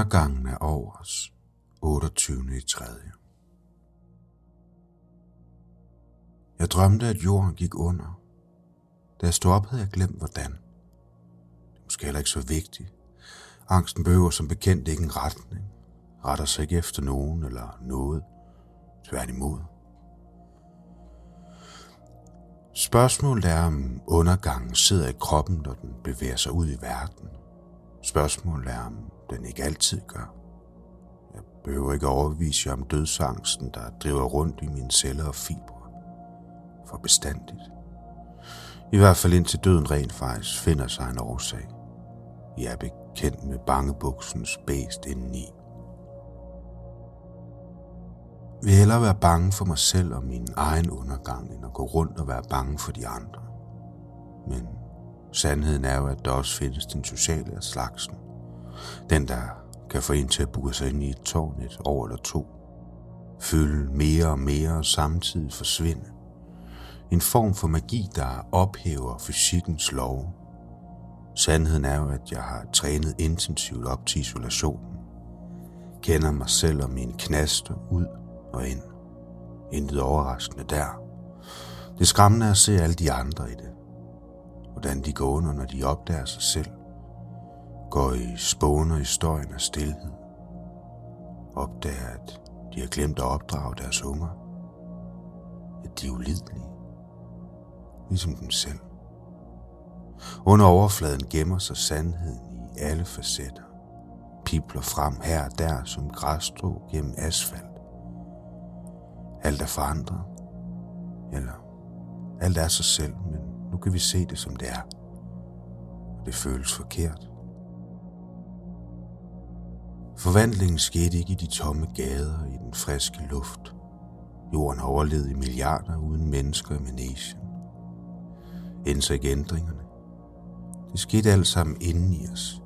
Undergangen er over os. 28. i 3. Jeg drømte, at jorden gik under. Da jeg stod op, havde jeg glemt, hvordan. Det er måske heller ikke så vigtigt. Angsten behøver som bekendt ikke en retning. Retter sig ikke efter nogen eller noget. Tværtimod. Spørgsmålet er, om undergangen sidder i kroppen, når den bevæger sig ud i verden. Spørgsmålet er, om den ikke altid gør. Jeg behøver ikke overbevise jer om dødsangsten, der driver rundt i mine celler og fibre. For bestandigt. I hvert fald indtil døden rent faktisk finder sig en årsag. Jeg er bekendt med bangebuksens bæst indeni. vil hellere være bange for mig selv og min egen undergang, end at gå rundt og være bange for de andre. Men sandheden er jo, at der også findes den sociale af slagsen. Den, der kan få en til at bure sig ind i et tårn et år eller to. Fylde mere og mere og samtidig forsvinde. En form for magi, der ophæver fysikkens lov. Sandheden er jo, at jeg har trænet intensivt op til isolationen. Kender mig selv og mine knaster ud og ind. Intet overraskende der. Det skræmmende er at se alle de andre i det. Hvordan de går under, når de opdager sig selv. Går i spåner i støjen af stillhed. Opdager, at de har glemt at opdrage deres unger. At de er ulidelige. Ligesom dem selv. Under overfladen gemmer sig sandheden i alle facetter. Pipler frem her og der som græsstrå gennem asfalt. Alt er forandret. Eller alt er sig selv, men nu kan vi se det som det er. Og det føles forkert. Forvandlingen skete ikke i de tomme gader i den friske luft. Jorden har overlevet i milliarder uden mennesker i Manesien. så ikke ændringerne. Det skete alt sammen inden i os.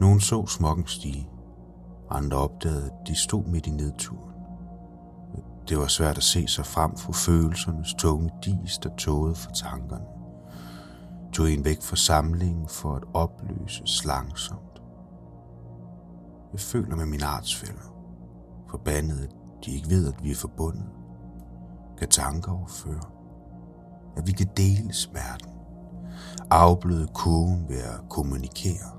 Nogen så smokken stige. Andre opdagede, at de stod midt i nedturen. Det var svært at se sig frem for følelsernes tunge dis, der tågede for tankerne. Tog en væk fra samlingen for at opløses langsomt. Jeg føler med min artsfælder. Forbandet, at de ikke ved, at vi er forbundet. Kan tanker overføre. At vi kan dele smerten. Afbløde kurven ved at kommunikere.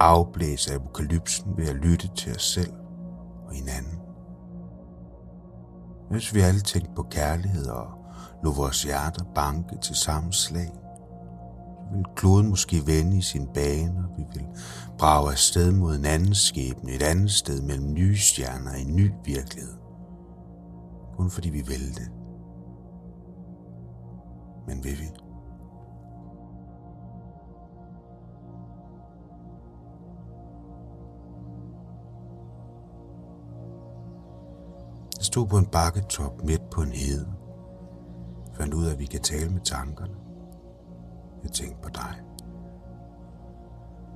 Afblæse apokalypsen ved at lytte til os selv og hinanden. Hvis vi alle tænkte på kærlighed og lå vores hjerter banke til samme slag, så ville kloden måske vende i sin bane, og vi ville brage afsted mod en anden skæbne, et andet sted mellem nye stjerner i en ny virkelighed. Kun fordi vi ville det. Men vil vi? Stod på en bakketop midt på en hede. Fandt ud af, at vi kan tale med tankerne. Jeg tænkte på dig.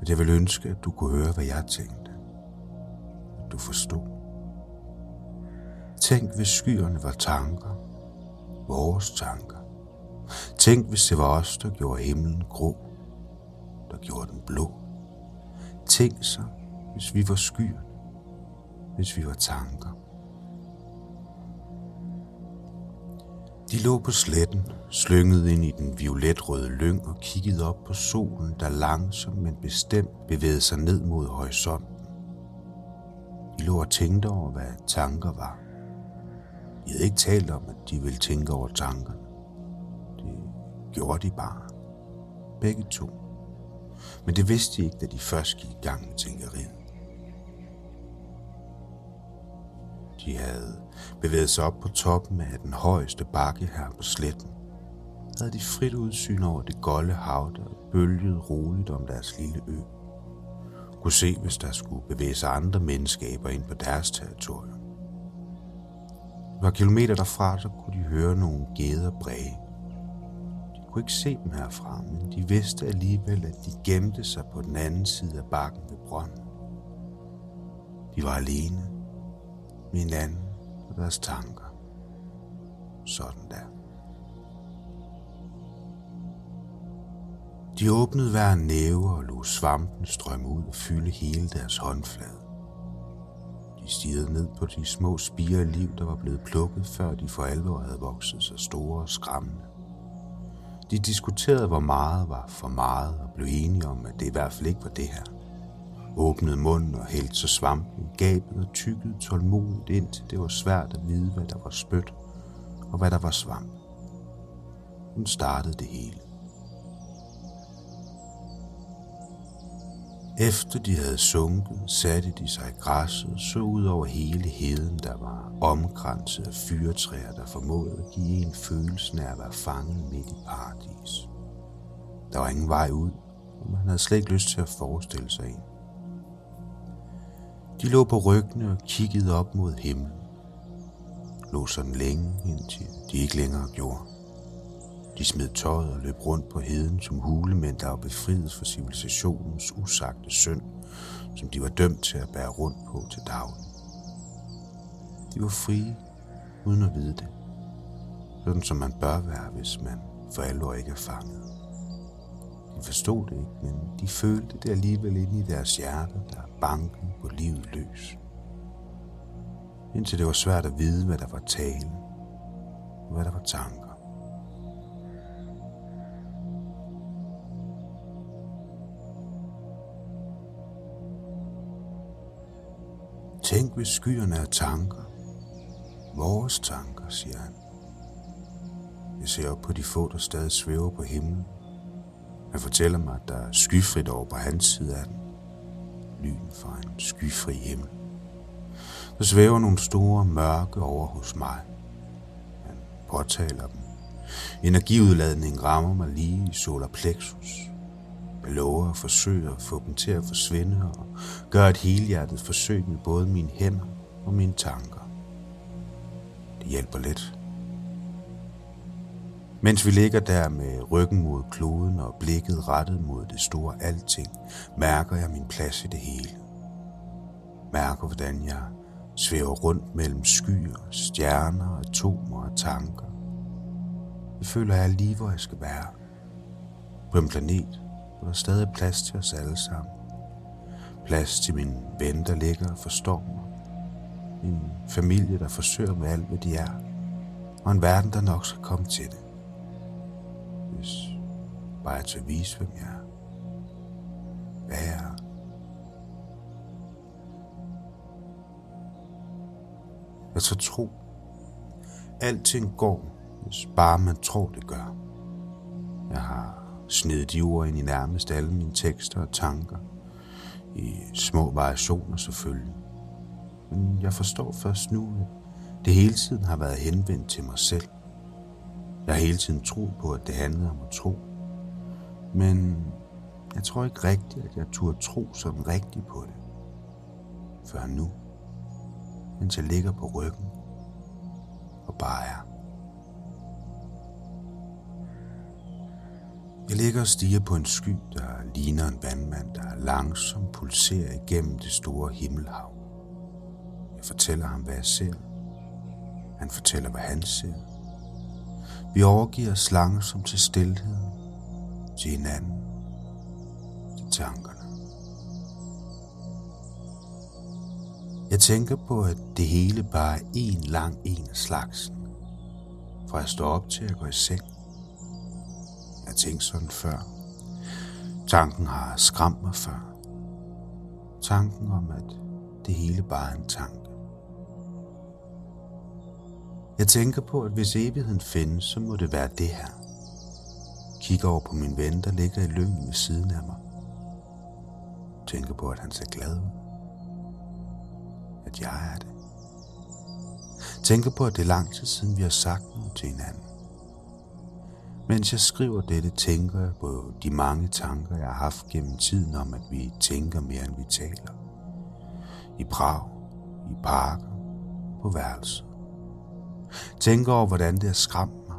At jeg ville ønske, at du kunne høre, hvad jeg tænkte. At du forstod. Tænk, hvis skyerne var tanker. Vores tanker. Tænk, hvis det var os, der gjorde himlen grå. Der gjorde den blå. Tænk så, hvis vi var skyerne. Hvis vi var tanker. De lå på sletten, slynget ind i den violetrøde lyng og kiggede op på solen, der langsomt men bestemt bevægede sig ned mod horisonten. De lå og tænkte over, hvad tanker var. De havde ikke talt om, at de ville tænke over tankerne. Det gjorde de bare. Begge to. Men det vidste de ikke, da de først gik i gang med tænkeriet. De havde bevæget sig op på toppen af den højeste bakke her på sletten. Havde de frit udsyn over det golde hav, der bølgede roligt om deres lille ø. Kunne se, hvis der skulle bevæge sig andre menneskaber ind på deres territorium. Et par kilometer derfra, så kunne de høre nogle geder bræge. De kunne ikke se dem herfra, men de vidste alligevel, at de gemte sig på den anden side af bakken ved brønden. De var alene min hinanden og deres tanker. Sådan der. De åbnede hver næve og lå svampen strømme ud og fylde hele deres håndflade. De stirrede ned på de små spire liv, der var blevet plukket, før de for alvor havde vokset så store og skræmmende. De diskuterede, hvor meget var for meget, og blev enige om, at det i hvert fald ikke var det her. Åbnede munden og hældte så svampen gabet og tykkede tålmodigt indtil det var svært at vide, hvad der var spyt og hvad der var svamp. Hun startede det hele. Efter de havde sunket, satte de sig i græsset og så ud over hele heden, der var omkranset af fyretræer, der formåede at give en følelse af at være fanget midt i paradis. Der var ingen vej ud, og man havde slet ikke lyst til at forestille sig en. De lå på ryggene og kiggede op mod himlen. Lå sådan længe, indtil de ikke længere gjorde. De smed tøjet og løb rundt på heden som hulemænd, der var befriet for civilisationens usagte synd, som de var dømt til at bære rundt på til daglig. De var frie, uden at vide det. Sådan som man bør være, hvis man for alvor ikke er fanget. De forstod det ikke, men de følte det alligevel inde i deres hjerter, der banken på livet løs. Indtil det var svært at vide, hvad der var tale, og hvad der var tanker. Tænk, hvis skyerne er tanker. Vores tanker, siger han. Jeg ser op på de få, der stadig svæver på himlen. Han fortæller mig, at der er skyfrit over på hans side af den. Lyn fra en skyfri himmel. Der svæver nogle store mørke over hos mig. Han påtaler dem. Energiudladningen rammer mig lige i solar plexus. Jeg lover at forsøge at få dem til at forsvinde og gøre et helhjertet forsøg med både mine hænder og mine tanker. Det hjælper lidt. Mens vi ligger der med ryggen mod kloden og blikket rettet mod det store alting, mærker jeg min plads i det hele. Mærker, hvordan jeg svæver rundt mellem skyer, stjerner, atomer og tanker. Jeg føler, at jeg er lige, hvor jeg skal være. På en planet, hvor der stadig er plads til os alle sammen. Plads til min ven, der ligger og forstår mig. Min familie, der forsøger med alt, hvad de er. Og en verden, der nok skal komme til det. Hvis bare til at vise, hvem jeg er. Hvad jeg er. Jeg så tro. Alting går, hvis bare man tror, det gør. Jeg har snedet de ord ind i nærmest alle mine tekster og tanker. I små variationer selvfølgelig. Men jeg forstår først nu, at det hele tiden har været henvendt til mig selv. Jeg har hele tiden troet på, at det handlede om at tro. Men jeg tror ikke rigtigt, at jeg turde tro sådan rigtigt på det. Før nu, mens jeg ligger på ryggen og bare er. Jeg ligger og stiger på en sky, der ligner en vandmand, der langsomt pulserer igennem det store himmelhav. Jeg fortæller ham, hvad jeg ser. Han fortæller, hvad han ser. Vi overgiver os langsomt til stillheden, til hinanden, til tankerne. Jeg tænker på, at det hele bare er en lang en af slagsen. Fra jeg står op til at gå i seng Jeg tænkte sådan før. Tanken har skræmt mig før. Tanken om, at det hele bare er en tanke. Jeg tænker på, at hvis evigheden findes, så må det være det her. Kigger over på min ven, der ligger i lyngen ved siden af mig. Tænker på, at han ser glad ud. At jeg er det. Tænker på, at det er lang tid siden, vi har sagt noget til hinanden. Mens jeg skriver dette, tænker jeg på de mange tanker, jeg har haft gennem tiden om, at vi tænker mere, end vi taler. I Prag, i parker, på værelser. Tænker over, hvordan det har skræmt mig.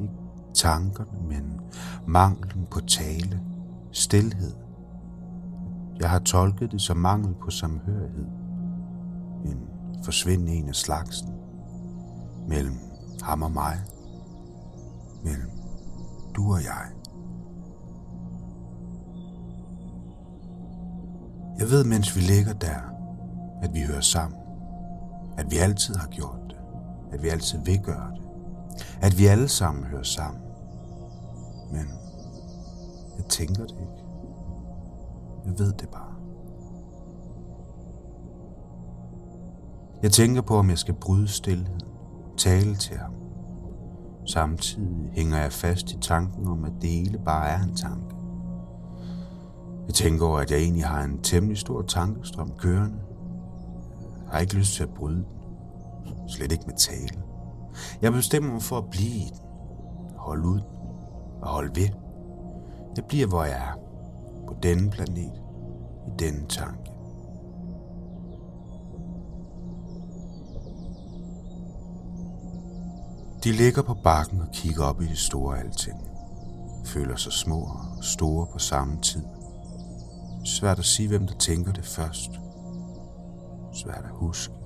Ikke tankerne, men manglen på tale, stilhed. Jeg har tolket det som mangel på samhørighed. En forsvinde en af slagsen. Mellem ham og mig. Mellem du og jeg. Jeg ved, mens vi ligger der, at vi hører sammen. At vi altid har gjort. At vi altid vil gøre det. At vi alle sammen hører sammen. Men jeg tænker det ikke. Jeg ved det bare. Jeg tænker på, om jeg skal bryde stillheden, tale til ham. Samtidig hænger jeg fast i tanken om, at det hele bare er en tanke. Jeg tænker over, at jeg egentlig har en temmelig stor tankestrøm kørende. Jeg har ikke lyst til at bryde den. Slet ikke med tale. Jeg bestemmer mig for at blive i den. Holde ud og holde ved. Jeg bliver, hvor jeg er. På denne planet. I denne tanke. De ligger på bakken og kigger op i det store alting. Føler sig små og store på samme tid. Svært at sige, hvem der tænker det først. Svært at huske.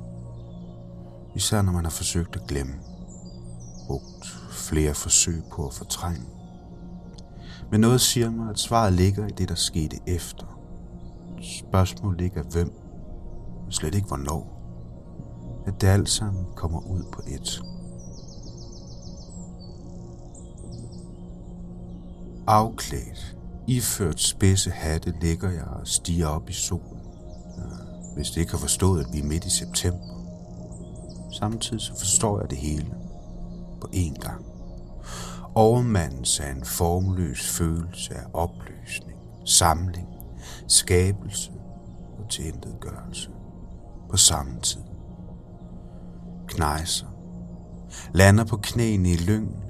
Især når man har forsøgt at glemme. Brugt flere forsøg på at fortrænge. Men noget siger mig, at svaret ligger i det, der skete efter. Spørgsmålet ligger hvem, og slet ikke hvornår. At det alt sammen kommer ud på et. Afklædt, iført spidse hatte, ligger jeg og stiger op i solen. Hvis det ikke har forstået, at vi er midt i september. Samtidig så forstår jeg det hele på én gang. Overmandens er en formløs følelse af opløsning, samling, skabelse og tilintetgørelse på samme tid. Knejser, lander på knæene i lyngen,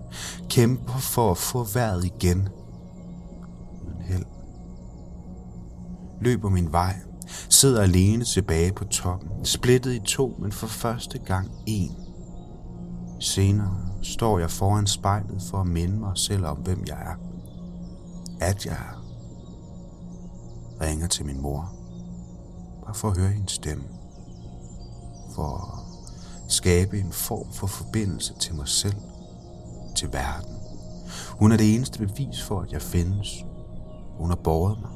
kæmper for at få vejret igen – held. Løber min vej, sidder alene tilbage på toppen, splittet i to, men for første gang en. Senere står jeg foran spejlet for at minde mig selv om, hvem jeg er. At jeg er. Ringer til min mor. Bare for at høre hendes stemme. For at skabe en form for forbindelse til mig selv. Til verden. Hun er det eneste bevis for, at jeg findes. Hun har båret mig.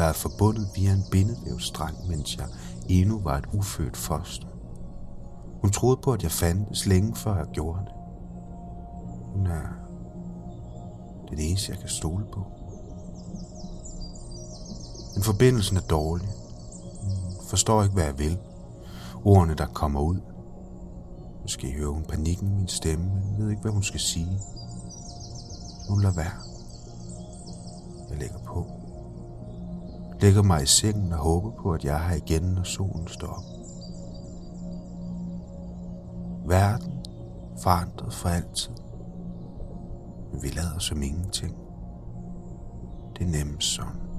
Været forbundet via en bindevævstrang, mens jeg endnu var et ufødt foster. Hun troede på, at jeg fandtes længe før jeg gjorde det. Hun er det eneste, jeg kan stole på. Men forbindelsen er dårlig. Hun forstår ikke, hvad jeg vil. Ordene, der kommer ud. Måske hører hun panikken i min stemme, men ved ikke, hvad hun skal sige. Hun lader være. Jeg lægger på. Lægger mig i sengen og håber på, at jeg er her igen, når solen står op. Verden forandret for altid. Men vi lader som ingenting. Det er nemt sådan.